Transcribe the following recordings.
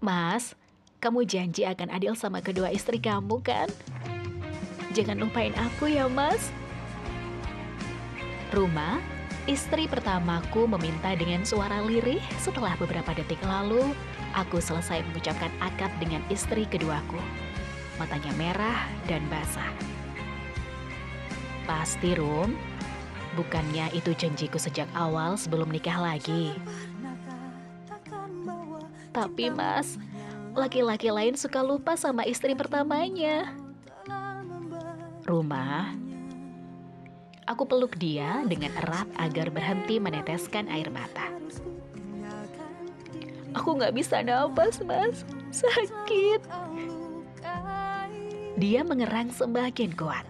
Mas, kamu janji akan adil sama kedua istri kamu kan? Jangan lupain aku ya, Mas. Rumah, istri pertamaku meminta dengan suara lirih setelah beberapa detik lalu aku selesai mengucapkan akad dengan istri keduaku. Matanya merah dan basah. Pasti, Rum. Bukannya itu janjiku sejak awal sebelum nikah lagi. Tapi mas, laki-laki lain suka lupa sama istri pertamanya. Rumah, aku peluk dia dengan erat agar berhenti meneteskan air mata. Aku gak bisa nafas, mas. Sakit. Dia mengerang semakin kuat.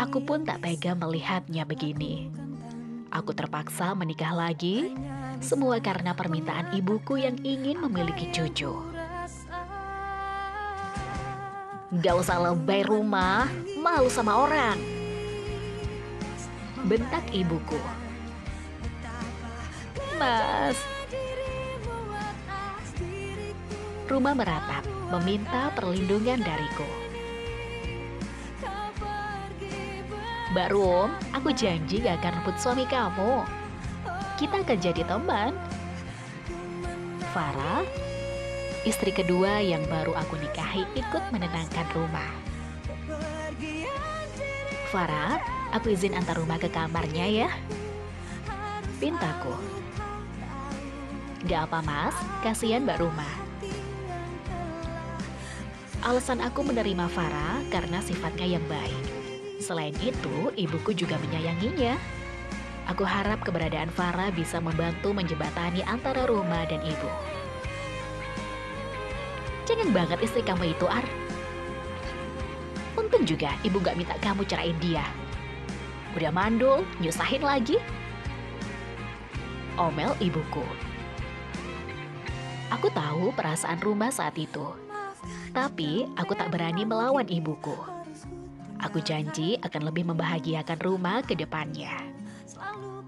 Aku pun tak tega melihatnya begini. Aku terpaksa menikah lagi semua karena permintaan ibuku yang ingin memiliki cucu. Gak usah lebay rumah, malu sama orang. Bentak ibuku. Mas. Rumah meratap, meminta perlindungan dariku. Mbak Rum, aku janji gak akan rebut suami kamu kita akan jadi teman. Farah, istri kedua yang baru aku nikahi ikut menenangkan rumah. Farah, aku izin antar rumah ke kamarnya ya. Pintaku. Gak apa mas, kasihan mbak rumah. Alasan aku menerima Farah karena sifatnya yang baik. Selain itu, ibuku juga menyayanginya. Aku harap keberadaan Farah bisa membantu menjembatani antara rumah dan ibu. Jangan banget istri kamu itu, Ar. Untung juga ibu gak minta kamu cerain dia. Udah mandul, nyusahin lagi. Omel ibuku. Aku tahu perasaan rumah saat itu. Tapi aku tak berani melawan ibuku. Aku janji akan lebih membahagiakan rumah ke depannya.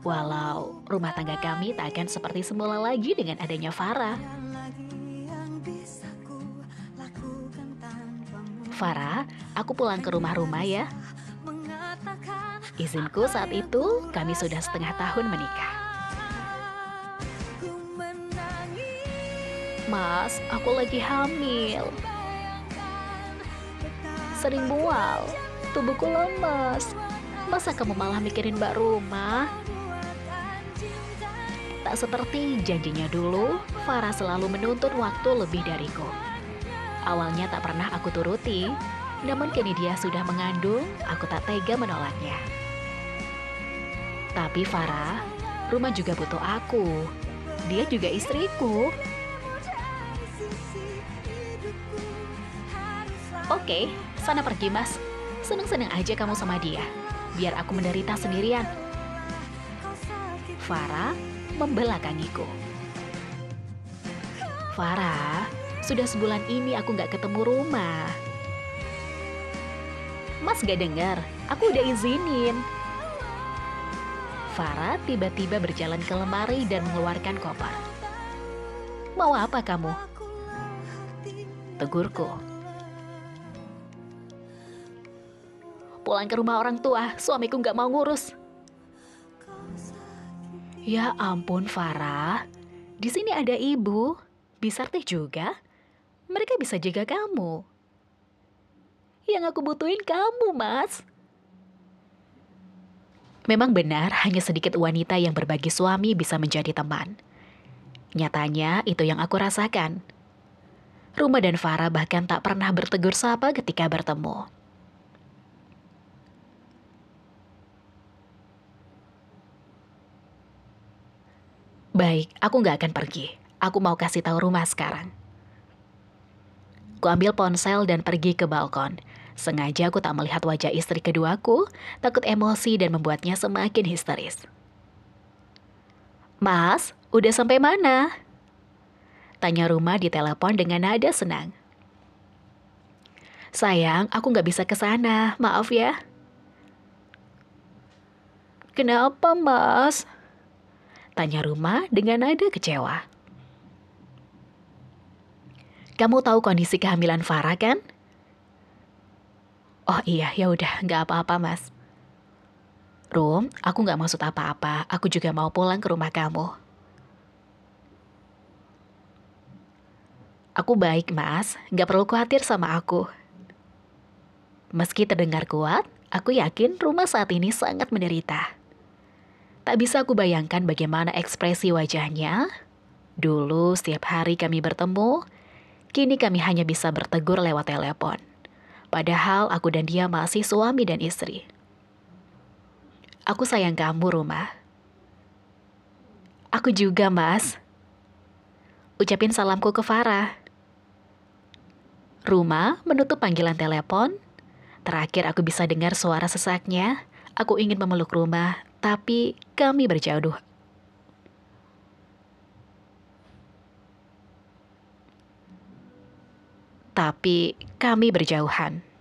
Walau rumah tangga kami tak akan seperti semula lagi dengan adanya Farah. Farah, aku pulang ke rumah-rumah ya. Izinku saat itu kami sudah setengah tahun menikah. Mas, aku lagi hamil. Sering mual, tubuhku lemas. Masa kamu malah mikirin mbak rumah? Tak seperti janjinya dulu, Farah selalu menuntut waktu lebih dariku. Awalnya tak pernah aku turuti, namun kini dia sudah mengandung, aku tak tega menolaknya. Tapi Farah, rumah juga butuh aku. Dia juga istriku. Oke, sana pergi mas. Seneng-seneng aja kamu sama dia. Biar aku menderita sendirian. Farah membelakangiku. Farah, sudah sebulan ini aku gak ketemu rumah. Mas gak dengar, aku udah izinin. Farah tiba-tiba berjalan ke lemari dan mengeluarkan koper. Mau apa kamu? Tegurku. Pulang ke rumah orang tua, suamiku gak mau ngurus. Ya ampun Farah, di sini ada ibu, Bisarti juga. Mereka bisa jaga kamu. Yang aku butuhin kamu, Mas. Memang benar, hanya sedikit wanita yang berbagi suami bisa menjadi teman. Nyatanya, itu yang aku rasakan. Ruma dan Farah bahkan tak pernah bertegur sapa ketika bertemu. Baik, aku nggak akan pergi. Aku mau kasih tahu rumah sekarang. Ku ambil ponsel dan pergi ke balkon. Sengaja aku tak melihat wajah istri keduaku, takut emosi dan membuatnya semakin histeris. Mas, udah sampai mana? Tanya rumah di telepon dengan nada senang. Sayang, aku nggak bisa ke sana, maaf ya. Kenapa, Mas? Tanya rumah dengan nada kecewa. kamu tahu kondisi kehamilan Farah kan? Oh iya, ya udah, nggak apa-apa mas. Rum, aku nggak maksud apa-apa. Aku juga mau pulang ke rumah kamu. Aku baik, Mas. Nggak perlu khawatir sama aku. Meski terdengar kuat, aku yakin rumah saat ini sangat menderita. Tak bisa aku bayangkan bagaimana ekspresi wajahnya. Dulu setiap hari kami bertemu, kini kami hanya bisa bertegur lewat telepon. Padahal aku dan dia masih suami dan istri. Aku sayang kamu, rumah. Aku juga, Mas. Ucapin salamku ke Farah. Rumah menutup panggilan telepon. Terakhir aku bisa dengar suara sesaknya. Aku ingin memeluk rumah, tapi kami berjauh. Tapi kami berjauhan.